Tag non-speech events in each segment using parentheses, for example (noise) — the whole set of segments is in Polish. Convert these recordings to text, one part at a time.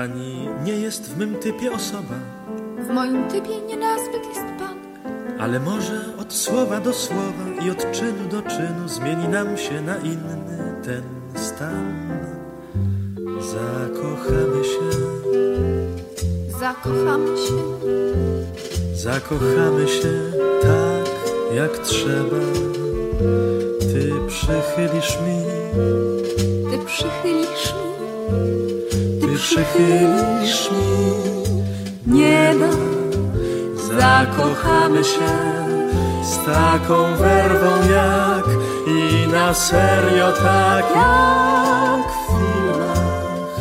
Pani nie jest w mym typie osoba, W moim typie nie nazbyt jest pan. ale może od słowa do słowa i od czynu do czynu zmieni nam się na inny ten stan. Zakochamy się, Zakochamy się, zakochamy się tak jak trzeba. Ty przychylisz mi, ty przychylisz przychylisz mi nieba. Zakochamy się z taką werwą jak i na serio tak jak w filmach.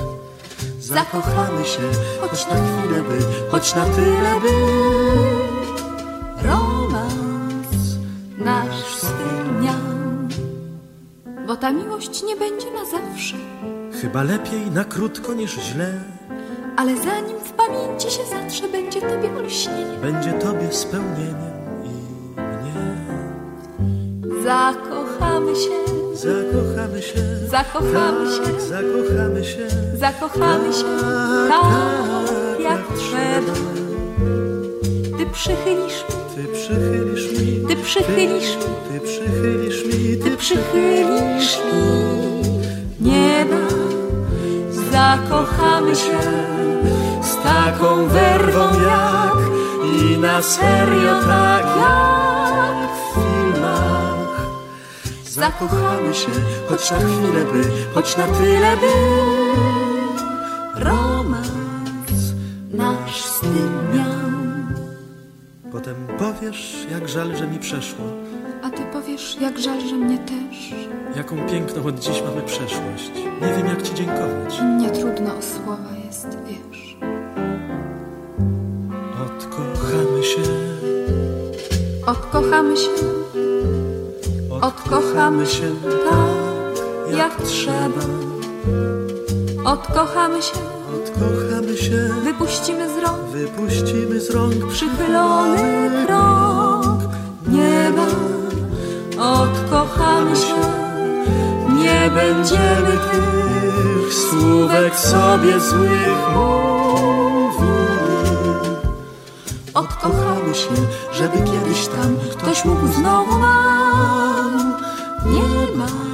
Zakochamy się, choć na chwilę by, choć na tyle by. Romans nasz spełniał. Bo ta miłość nie będzie na zawsze, Chyba lepiej na krótko niż źle. ale zanim w pamięci się zatrze, będzie tobie olśnienie. Będzie tobie spełnieniem i mnie. Zakochamy się, Zakochamy się, zakochamy tak, się, zakochamy się. zakochamy się tak jak trzeba. Ty przychylisz mi, Ty przychylisz mi, ty przychylisz mi. ty przychylisz mi, Ty przychylisz mi nieba, zakochamy się z taką werwą jak i na serio tak jak w filmach. Zakochamy się, choć na chwilę by, choć na tyle by. romans nasz z. Potem powiesz, jak żal, że mi przeszło, Jak żal, że mnie też. jaką piękną od dziś mamy przeszłość. Nie wiem, jak ci dziękować. Nie trudno o słowa jest, wiesz. Odkochamy się, Odkochamy się odkochamy się tak, jak trzeba. Odkochamy się, Odkochamy się, wypuścimy z rąk wypuścimy z rąk przychylony krok nieba. Odkochamy się, Nie będziemy tych słówek sobie złych mówili. Odkochamy się, żeby kiedyś tam ktoś mógł znowu nam nieba przychylić.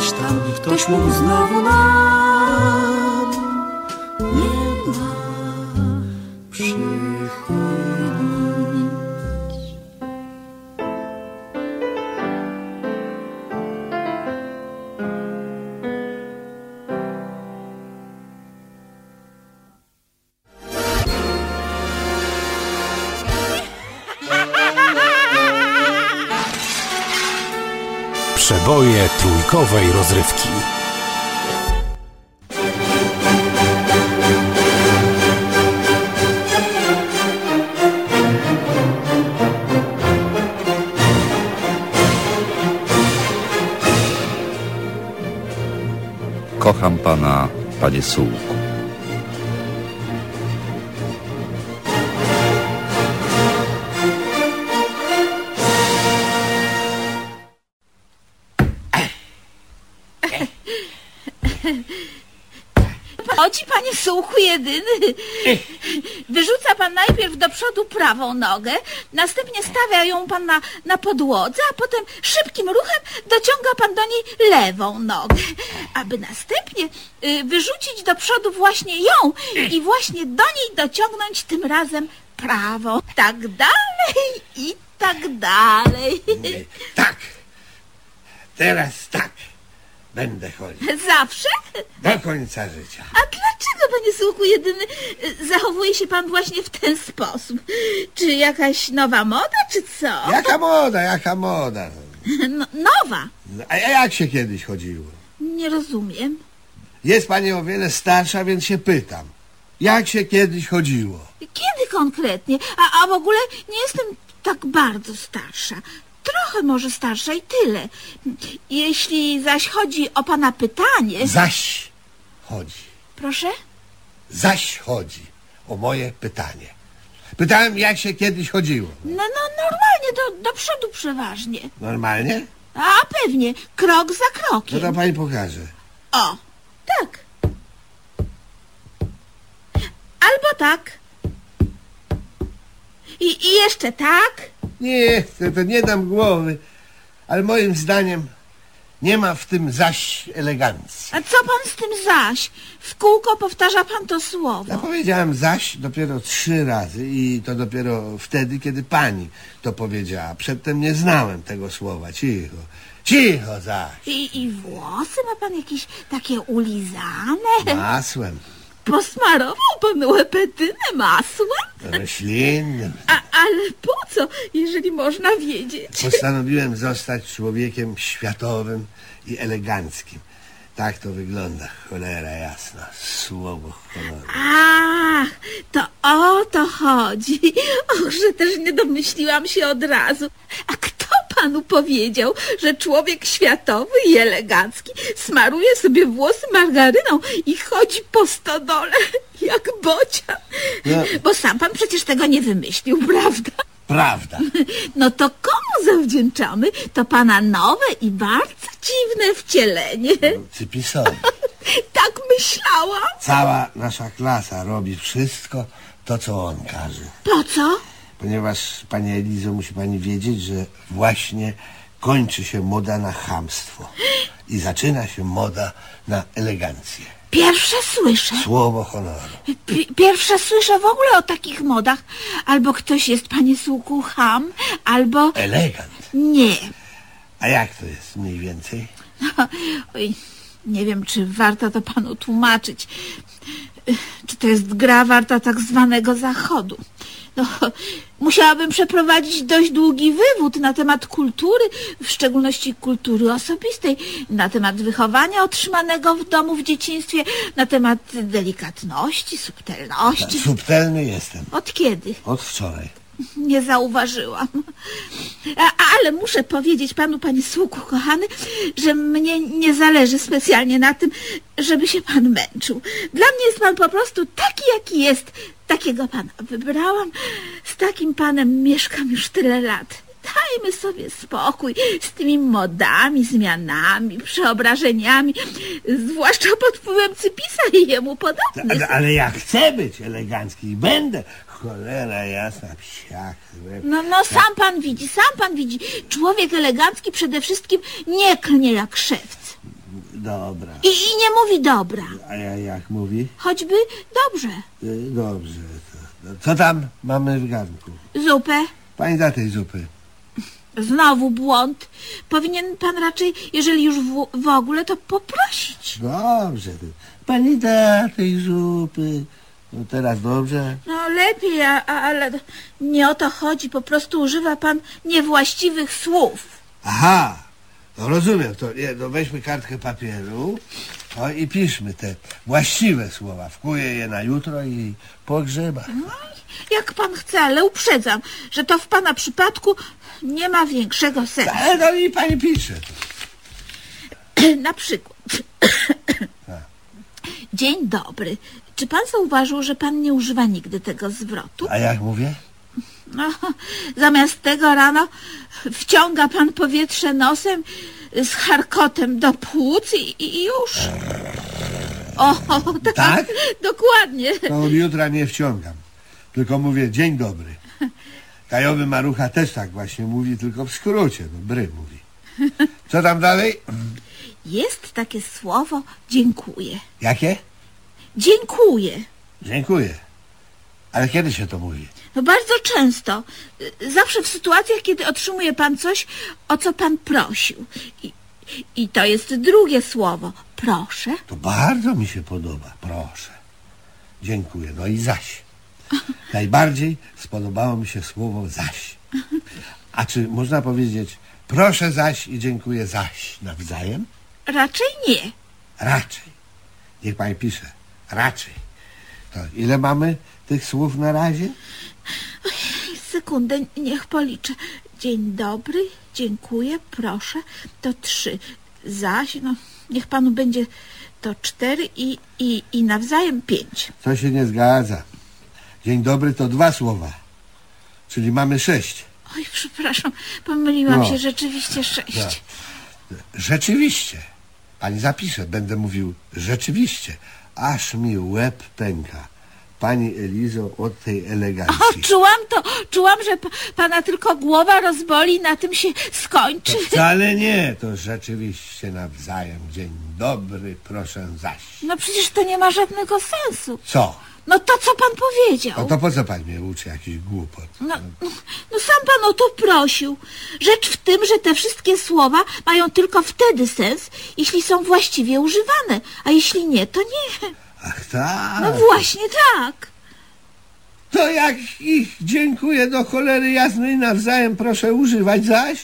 Kiedyś tam. Ktoś mógł znowu nam Przeboje trójkowej rozrywki. Kocham pana, panie Sułku. Panie sułku jedyny. Wyrzuca pan najpierw do przodu prawą nogę, następnie stawia ją pan na, na podłodze, a potem szybkim ruchem dociąga pan do niej lewą nogę, aby następnie y, wyrzucić do przodu właśnie ją i właśnie do niej dociągnąć tym razem prawą. Tak dalej i tak dalej. Tak. Teraz tak. Będę chodził. Zawsze? Do końca życia. A dlaczego, panie słuchu jedyny, zachowuje się pan właśnie w ten sposób? Czy jakaś nowa moda, czy co? Jaka moda, jaka moda. No, nowa. A jak się kiedyś chodziło? Nie rozumiem. Jest pani o wiele starsza, więc się pytam. Jak się kiedyś chodziło? Kiedy konkretnie? A, a w ogóle nie jestem tak bardzo starsza. Trochę może starsza i tyle. Jeśli zaś chodzi o pana pytanie... Zaś chodzi. Proszę? Zaś chodzi o moje pytanie. Pytałem, jak się kiedyś chodziło. No, no normalnie, do, do przodu przeważnie. Normalnie? A pewnie, krok za No krokiem. to pani pokaże. O, tak. Albo tak. I, I jeszcze tak. Nie chcę, to nie dam głowy. Ale moim zdaniem nie ma w tym zaś elegancji. A co pan z tym zaś? W kółko powtarza pan to słowo. Ja powiedziałem zaś dopiero trzy razy i to dopiero wtedy, kiedy pani to powiedziała. Przedtem nie znałem tego słowa. Cicho. Cicho zaś. I, I włosy ma pan jakieś takie ulizane? Masłem. Posmarował pan łepetynę masłem? Roślinnym. A, ale po co, jeżeli można wiedzieć? Postanowiłem zostać człowiekiem światowym i eleganckim. Tak to wygląda, cholera jasna, słowo honoru. Ach, to o to chodzi. Och, że też nie domyśliłam się od razu. A panu powiedział, że człowiek światowy i elegancki smaruje sobie włosy margaryną i chodzi po stodole jak bocian? No. Bo sam pan przecież tego nie wymyślił, prawda? Prawda. No to komu zawdzięczamy to pana nowe i bardzo dziwne wcielenie? Cypisowi. (laughs) Tak myślałam. Cała nasza klasa robi wszystko to, co on każe. Po co? Ponieważ, pani Elizo, musi pani wiedzieć, że właśnie kończy się moda na chamstwo i zaczyna się moda na elegancję. Pierwsze słyszę. Słowo honoru. Pi- Pierwsze słyszę w ogóle o takich modach. Albo ktoś jest, panie Słuku, ham, albo Elegant. nie. A jak to jest mniej więcej? (laughs) Oj, nie wiem, czy warto to panu tłumaczyć. Czy to jest gra warta tak zwanego zachodu? No, musiałabym przeprowadzić dość długi wywód na temat kultury, w szczególności kultury osobistej, na temat wychowania otrzymanego w domu w dzieciństwie, na temat delikatności, subtelności. Subtelny jestem. Od kiedy? Od wczoraj. Nie zauważyłam. Ale muszę powiedzieć panu, panie Słuku, kochany, że mnie nie zależy specjalnie na tym, żeby się pan męczył. Dla mnie jest pan po prostu taki, jaki jest. Takiego pana wybrałam. Z takim panem mieszkam już tyle lat. Dajmy sobie spokój z tymi modami, zmianami, przeobrażeniami, zwłaszcza pod wpływem Cypisa i jemu podobnych. Ale, ale ja chcę być elegancki i będę. Cholera jasna, psiak. zły. No, no, sam pan widzi, sam pan widzi. Człowiek elegancki przede wszystkim nie klnie jak szewc. Dobra. I, I nie mówi dobra. A ja jak mówi? Choćby dobrze. Y, Dobrze. To, to, co tam mamy w garnku? Zupę. Pani da tej zupy. Znowu błąd. Powinien pan raczej, jeżeli już w, w ogóle, to poprosić. Dobrze. Pani da tej zupy. No teraz dobrze. No lepiej, a, a, ale nie o to chodzi. Po prostu używa pan niewłaściwych słów. Aha. No rozumiem. To, nie, no weźmy kartkę papieru o, i piszmy te właściwe słowa. Wkuję je na jutro i pogrzeba. Jak pan chce, ale uprzedzam, że to w pana przypadku nie ma większego sensu. Ale no i pani pisze. (clears throat) Na przykład. (clears throat) Dzień dobry. Czy pan zauważył, że pan nie używa nigdy tego zwrotu? A jak mówię? No, zamiast tego rano wciąga pan powietrze nosem z charkotem do płuc i, i już. O, tak, Tak? dokładnie. To od jutra nie wciągam. Tylko mówię dzień dobry. Kajowy Marucha też tak właśnie mówi, tylko w skrócie. No, bry mówi. Co tam dalej? Jest takie słowo dziękuję. Jakie? Dziękuję. Dziękuję. Ale kiedy się to mówi? No bardzo często. Zawsze w sytuacjach, kiedy otrzymuje pan coś, o co pan prosił. I, i to jest drugie słowo. Proszę. To bardzo mi się podoba. Proszę. Dziękuję. No i zaś. (laughs) Najbardziej spodobało mi się słowo zaś. A czy można powiedzieć proszę zaś i dziękuję zaś nawzajem? Raczej nie. Raczej. Niech pani pisze. Raczej. To ile mamy tych słów na razie? Sekundę, niech policzę. Dzień dobry, dziękuję, proszę. To trzy. Zaś, no, niech panu będzie to cztery i, i, i nawzajem pięć. To się nie zgadza. Dzień dobry to dwa słowa. Czyli mamy sześć. Oj, przepraszam, pomyliłam No. się, rzeczywiście sześć. Rzeczywiście. Pani zapisze, będę mówił rzeczywiście. Aż mi łeb pęka. Pani Elizo od tej O, elegancji. czułam to, czułam, że pa, pana tylko głowa rozboli na tym się skończy. To wcale nie, to rzeczywiście nawzajem. Dzień dobry, proszę zaś. No przecież to nie ma żadnego sensu. Co? No to, co pan powiedział. No to po co pani mnie uczy jakiś głupot? No, no sam pan o to prosił. Rzecz w tym, że te wszystkie słowa mają tylko wtedy sens, jeśli są właściwie używane, a jeśli nie, to nie. Ach tak. No właśnie tak. To jak ich dziękuję do cholery jasnej nawzajem proszę używać zaś?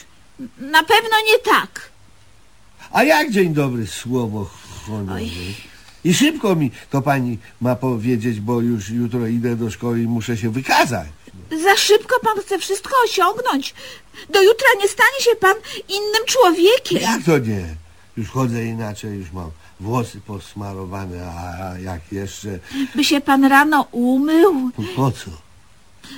Na pewno nie tak. A jak dzień dobry słowo honorowe? I szybko mi to pani ma powiedzieć, bo już jutro idę do szkoły i muszę się wykazać. Za szybko pan chce wszystko osiągnąć. Do jutra nie stanie się pan innym człowiekiem. Jak to nie? Już chodzę inaczej, już mam włosy posmarowane, a jak jeszcze... By się pan rano umył, po co?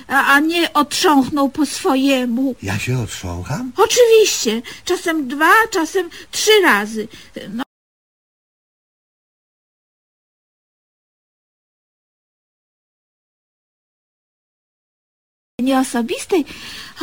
a, a nie otrząchnął po swojemu. Ja się otrzącham? Oczywiście, czasem dwa, czasem trzy razy. No. Nieosobistej.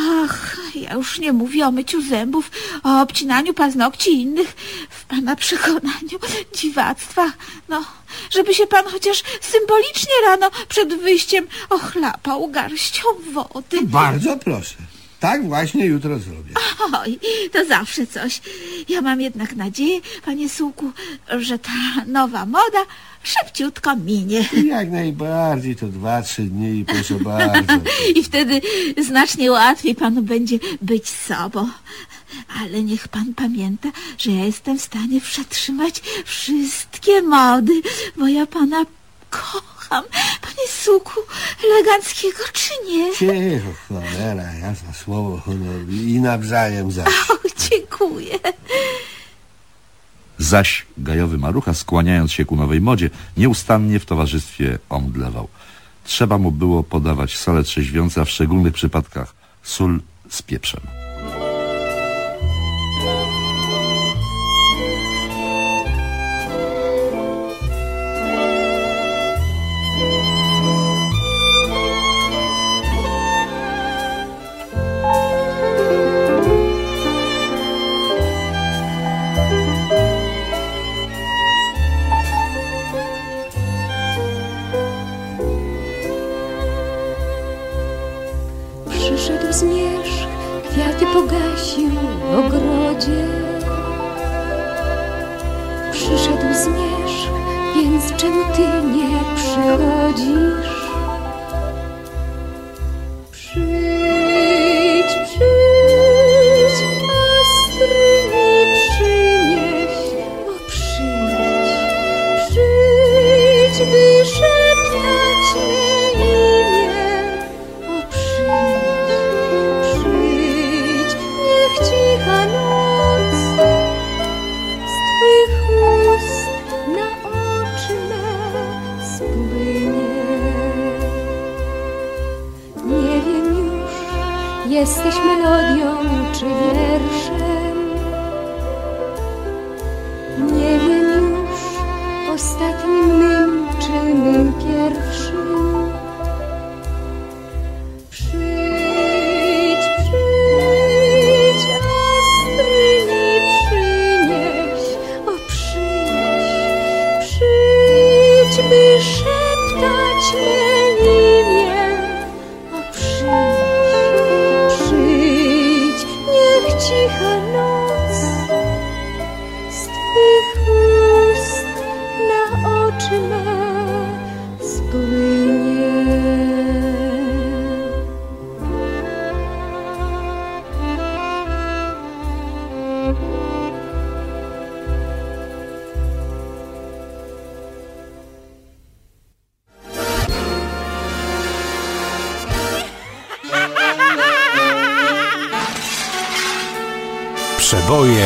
Ach, ja już nie mówię o myciu zębów, o obcinaniu paznokci i innych w pana przekonaniu dziwactwa. No, żeby się pan chociaż symbolicznie rano przed wyjściem ochlapał garścią wody. Bardzo proszę. Tak właśnie jutro zrobię. Oj, to zawsze coś. Ja mam jednak nadzieję, panie Sułku, że ta nowa moda szybciutko minie. Jak najbardziej, to dwa, trzy dni i proszę bardzo. (laughs) I wtedy znacznie łatwiej panu będzie być sobą. Ale niech pan pamięta, że ja jestem w stanie przetrzymać wszystkie mody, bo ja pana kocham, panie Suku, eleganckiego czy nie? Cicho, cholera, jasne słowo honor i nawzajem zaś. (laughs) O, dziękuję. Zaś gajowy marucha, skłaniając się ku nowej modzie, nieustannie w towarzystwie omdlewał. Trzeba mu było podawać solę trzeźwiące, a w szczególnych przypadkach sól z pieprzem. Jesteś melodią czy wierszem. Nie wiem już, ostatnim mym czynem pierwszym.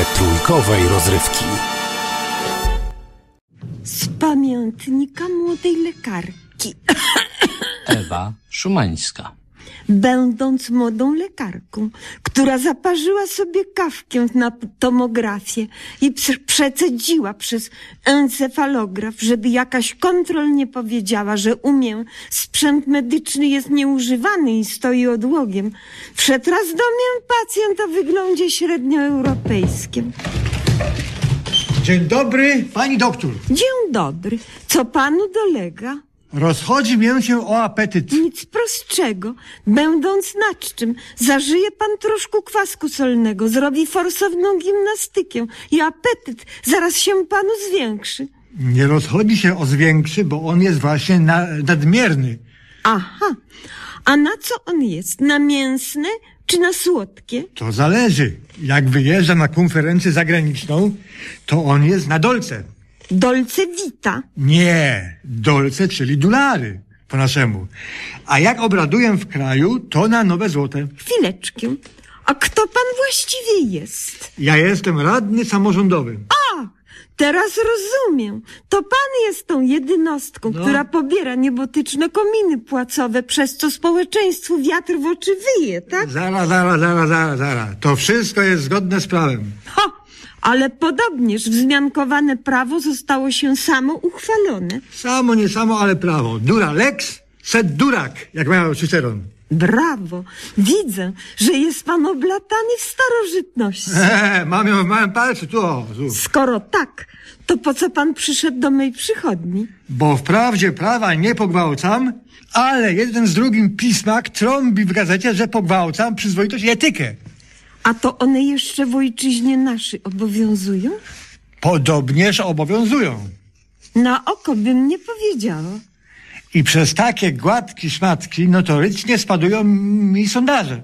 Trójkowej rozrywki. Z pamiętnika młodej lekarki. Ewa Szumańska. Będąc młodą lekarką, która zaparzyła sobie kawkę na tomografię i prze- przecedziła przez encefalograf, żeby jakaś kontrol nie powiedziała, że umiem, sprzęt medyczny jest nieużywany i stoi odłogiem. Wszedł raz do mnie pacjent o wyglądzie średnioeuropejskim. Dzień dobry, pani doktor. Dzień dobry. Co panu dolega? Rozchodzi mię się o apetyt. Nic prostszego. Będąc naczczym, zażyje pan troszkę kwasku solnego, zrobi forsowną gimnastykę i apetyt zaraz się panu zwiększy. Nie rozchodzi się o zwiększy, bo on jest właśnie na, nadmierny. Aha. A na co on jest? Na mięsne czy na słodkie? To zależy. Jak wyjeżdża na konferencję zagraniczną, to on jest na dolce. Dolce vita. Nie, dolce, czyli dolary po naszemu. A jak obraduję w kraju, to na nowe złote. Chwileczkę. A kto pan właściwie jest? Ja jestem radny samorządowy. A, teraz rozumiem. To pan jest tą jednostką, No. która pobiera niebotyczne kominy płacowe, przez co społeczeństwu wiatr w oczy wyje, tak? Zara, zara, zara, zara, zara. To wszystko jest zgodne z prawem. Ha! Ale podobnież wzmiankowane prawo zostało się samo uchwalone. Samo, nie samo, ale prawo. Dura lex, sed durak, jak miał Cyceron. Brawo! Widzę, że jest pan oblatany w starożytności. Eee, mam ją w małym palcu, tu, o, tu. Skoro tak, to po co pan przyszedł do mej przychodni? Bo wprawdzie prawa nie pogwałcam, ale jeden z drugim pismak trąbi w gazecie, że pogwałcam przyzwoitość i etykę. A to one jeszcze w ojczyźnie naszej obowiązują? Podobnież obowiązują. Na oko bym nie powiedziała. I przez takie gładki szmatki notorycznie spadują mi sondaże.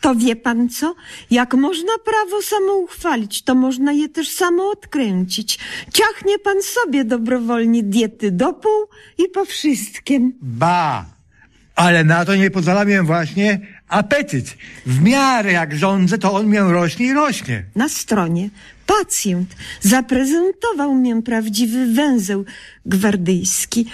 To wie pan co? Jak można prawo samo uchwalić, to można je też samo odkręcić. Ciachnie pan sobie dobrowolnie diety do pół i po wszystkim. Ba! Ale na to nie pozwala właśnie apetyt. W miarę jak rządzę, to on mię rośnie i rośnie. Na stronie pacjent zaprezentował mię prawdziwy węzeł gwardyjski,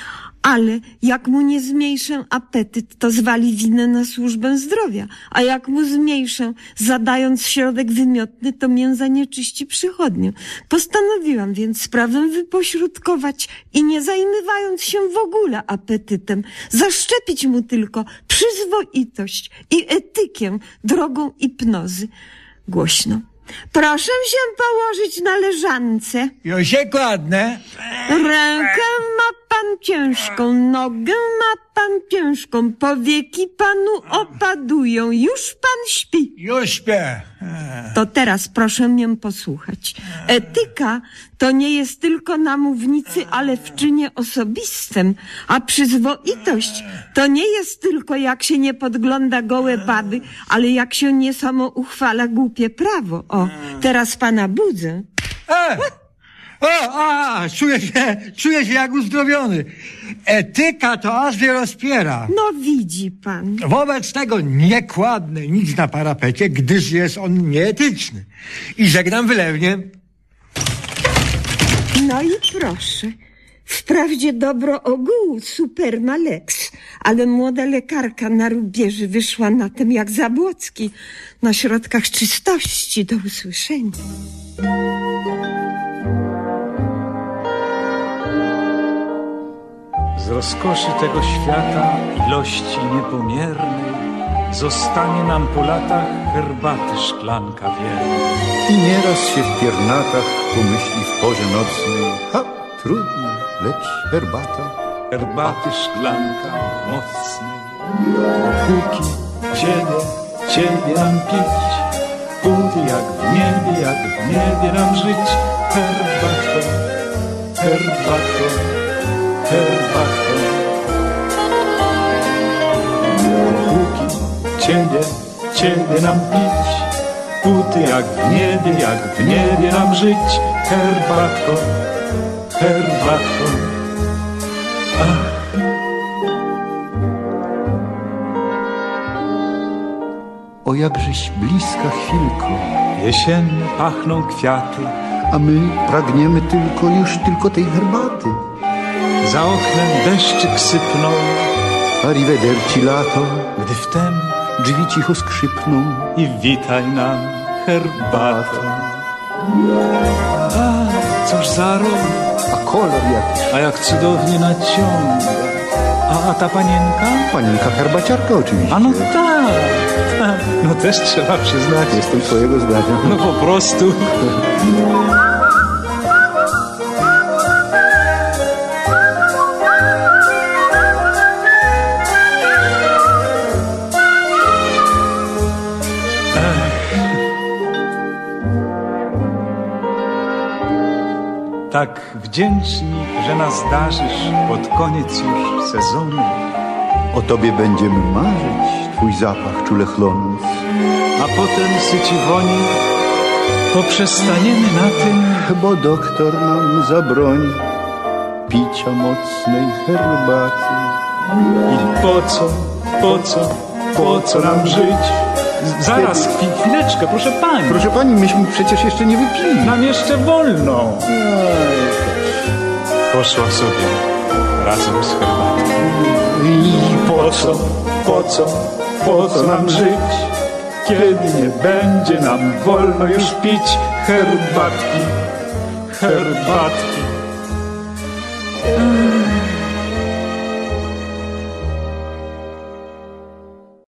ale jak mu nie zmniejszę apetyt, to zwali winę na służbę zdrowia, a jak mu zmniejszę, zadając środek wymiotny, to mię zanieczyści przychodnią. Postanowiłam więc sprawę wypośrodkować i nie zajmowając się w ogóle apetytem, zaszczepić mu tylko przyzwoitość i etykę drogą hipnozy. Głośno. Proszę się położyć na leżance. Jo się kładnę. Rękę ma pan ciężką, nogę ma pan ciężką, powieki panu opadują, już pan śpi. Już śpię. To teraz proszę mnie posłuchać. Etyka to nie jest tylko na mównicy, ale w czynie osobistym, a przyzwoitość to nie jest tylko jak się nie podgląda gołe baby, ale jak się nie samo uchwala głupie prawo. O, teraz pana budzę. E! O, a, czuję się, czuję się jak uzdrowiony. Etyka to aż mnie rozpiera. No widzi pan. Wobec tego nie kładnę nic na parapecie, gdyż jest on nieetyczny. I żegnam wylewnie. No i proszę. Wprawdzie dobro ogółu superma lex, ale młoda lekarka na rubieży wyszła na tym jak Zabłocki, na środkach czystości do usłyszenia. Z rozkoszy tego świata, ilości niepomiernej, zostanie nam po latach herbaty szklanka wierna. I nieraz się w piernatach pomyśli w porze nocnej, ha, trudno, lecz herbata. Herbaty szklanka mocnej. Póki ciebie, ciebie nam pić, póki jak w niebie, jak w niebie nam żyć, herbatką, herbatką, herbatką. Ciebie, ciebie nam pić, póty jak w niebie, jak w niebie nam żyć, herbatką, herbatką. Ach. O jakżeś bliska chwilko, Jesienne pachną kwiaty, a my pragniemy tylko już tylko tej herbaty. za oknem deszczyk sypnął, Arrivederci lato, gdy wtem drzwi cicho skrzypną. i witaj nam herbatą. A, cóż za rok, A kolor jakiś, a jak cudownie naciąga. A, a ta panienka? panienka herbaciarka oczywiście. A no tak, (laughs) no też trzeba przyznać. Jestem twojego zdania. No po prostu. (laughs) wdzięczni, że nas darzysz pod koniec już sezonu. O tobie będziemy marzyć, twój zapach czule chlonąc. A potem syci woni, poprzestaniemy na tym, Bo doktor nam zabroni picia mocnej herbaty. I po co, po co, po co nam żyć? Zaraz, chwi- chwileczkę, proszę pani. Proszę pani, myśmy przecież jeszcze nie wypili. Nam jeszcze wolno. Poszła sobie razem z herbatą. I po co, po co, po co nam żyć? Kiedy nie będzie nam wolno już pić herbatki, herbatki.